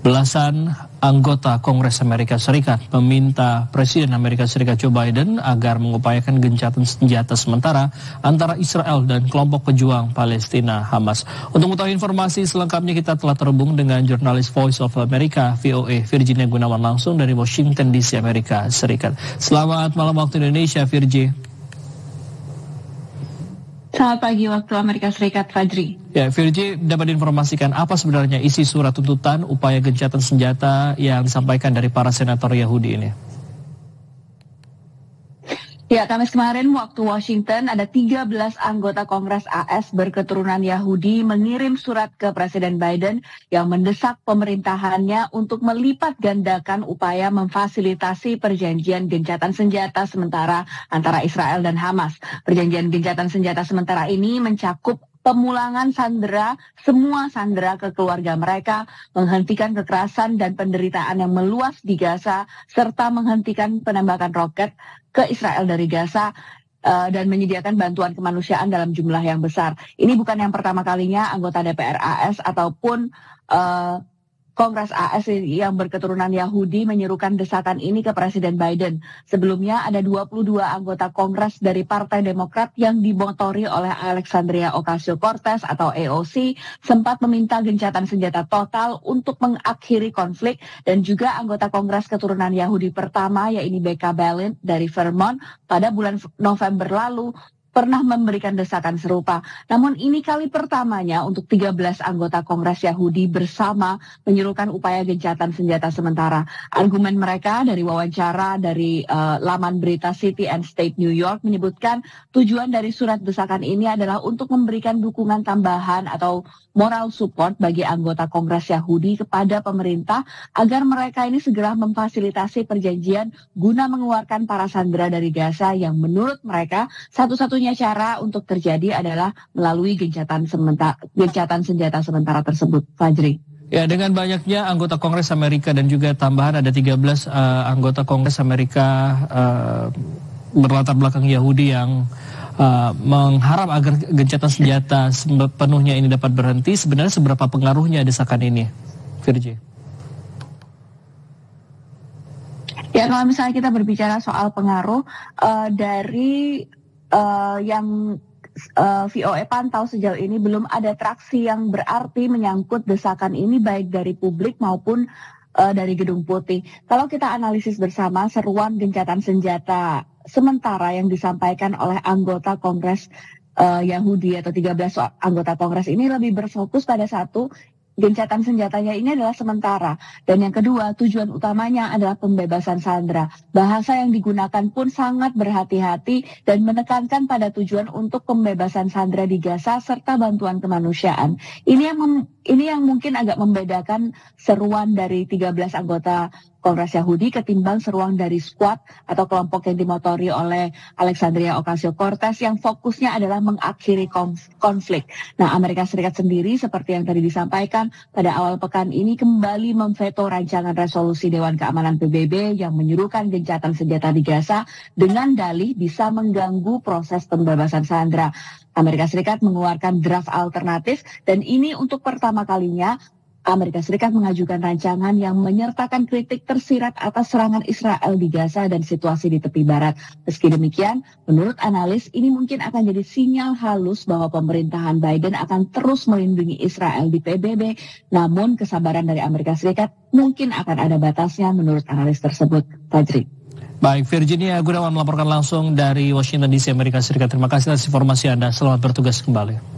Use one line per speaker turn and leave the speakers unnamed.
Belasan anggota Kongres Amerika Serikat meminta Presiden Amerika Serikat Joe Biden agar mengupayakan gencatan senjata sementara antara Israel dan kelompok pejuang Palestina Hamas. Untuk mengetahui informasi selengkapnya kita telah terhubung dengan jurnalis Voice of America VOA Virginia Gunawan langsung dari Washington DC Amerika Serikat. Selamat malam waktu Indonesia Virgi.
Selamat pagi waktu Amerika Serikat, Fajri.
Ya, Virgi dapat informasikan apa sebenarnya isi surat tuntutan upaya gencatan senjata yang disampaikan dari para senator Yahudi ini?
Ya, Kamis kemarin waktu Washington ada 13 anggota Kongres AS berketurunan Yahudi mengirim surat ke Presiden Biden yang mendesak pemerintahannya untuk melipat gandakan upaya memfasilitasi perjanjian gencatan senjata sementara antara Israel dan Hamas. Perjanjian gencatan senjata sementara ini mencakup pemulangan sandera, semua sandera ke keluarga mereka, menghentikan kekerasan dan penderitaan yang meluas di Gaza, serta menghentikan penembakan roket ke Israel dari Gaza uh, dan menyediakan bantuan kemanusiaan dalam jumlah yang besar. Ini bukan yang pertama kalinya anggota DPR AS ataupun uh, Kongres AS yang berketurunan Yahudi menyerukan desakan ini ke Presiden Biden. Sebelumnya ada 22 anggota Kongres dari Partai Demokrat yang dimotori oleh Alexandria Ocasio-Cortez atau AOC sempat meminta gencatan senjata total untuk mengakhiri konflik dan juga anggota Kongres keturunan Yahudi pertama yaitu Becca Balint dari Vermont pada bulan November lalu pernah memberikan desakan serupa. Namun ini kali pertamanya untuk 13 anggota Kongres Yahudi bersama menyuruhkan upaya gencatan senjata sementara. Argumen mereka dari wawancara dari uh, laman berita City and State New York menyebutkan tujuan dari surat desakan ini adalah untuk memberikan dukungan tambahan atau moral support bagi anggota Kongres Yahudi kepada pemerintah agar mereka ini segera memfasilitasi perjanjian guna mengeluarkan para sandera dari Gaza yang menurut mereka satu-satunya satunya cara untuk terjadi adalah melalui gencatan sementara gencatan senjata sementara tersebut. Fajri.
Ya, dengan banyaknya anggota Kongres Amerika dan juga tambahan ada 13 uh, eh, anggota Kongres Amerika uh, berlatar belakang Yahudi yang uh, mengharap agar gencatan senjata sepenuhnya ini dapat berhenti. Sebenarnya seberapa pengaruhnya desakan ini, Virgi?
Ya, kalau misalnya kita berbicara soal pengaruh uh, dari uh, yang uh, eh, VOA pantau sejauh ini belum ada traksi yang berarti menyangkut desakan ini baik dari publik maupun uh, dari Gedung Putih. Kalau kita analisis bersama seruan gencatan senjata sementara yang disampaikan oleh anggota Kongres uh, Yahudi atau 13 anggota Kongres ini lebih berfokus pada satu gencatan senjatanya ini adalah sementara. Dan yang kedua, tujuan utamanya adalah pembebasan sandera. Bahasa yang digunakan pun sangat berhati-hati dan menekankan pada tujuan untuk pembebasan sandera di Gaza serta bantuan kemanusiaan. Ini yang ini yang mungkin agak membedakan seruan dari 13 anggota Kongres Yahudi ketimbang seruang dari squad atau kelompok yang dimotori oleh Alexandria Ocasio-Cortez yang fokusnya adalah mengakhiri konflik. Nah, Amerika Serikat sendiri seperti yang tadi disampaikan pada awal pekan ini kembali memveto rancangan resolusi Dewan Keamanan PBB yang menyuruhkan gencatan senjata di Gaza dengan dalih bisa mengganggu proses pembebasan sandera. Amerika Serikat mengeluarkan draft alternatif dan ini untuk pertama kalinya Amerika Serikat mengajukan rancangan yang menyertakan kritik tersirat atas serangan Israel di Gaza dan situasi di tepi barat. Meski demikian, menurut analis ini mungkin akan jadi sinyal halus bahwa pemerintahan Biden akan terus melindungi Israel di PBB, namun kesabaran dari Amerika Serikat mungkin akan ada batasnya menurut analis tersebut. Fajri.
Baik, Virginia Gunawan melaporkan langsung dari Washington DC, Amerika Serikat. Terima kasih atas informasi Anda. Selamat bertugas kembali.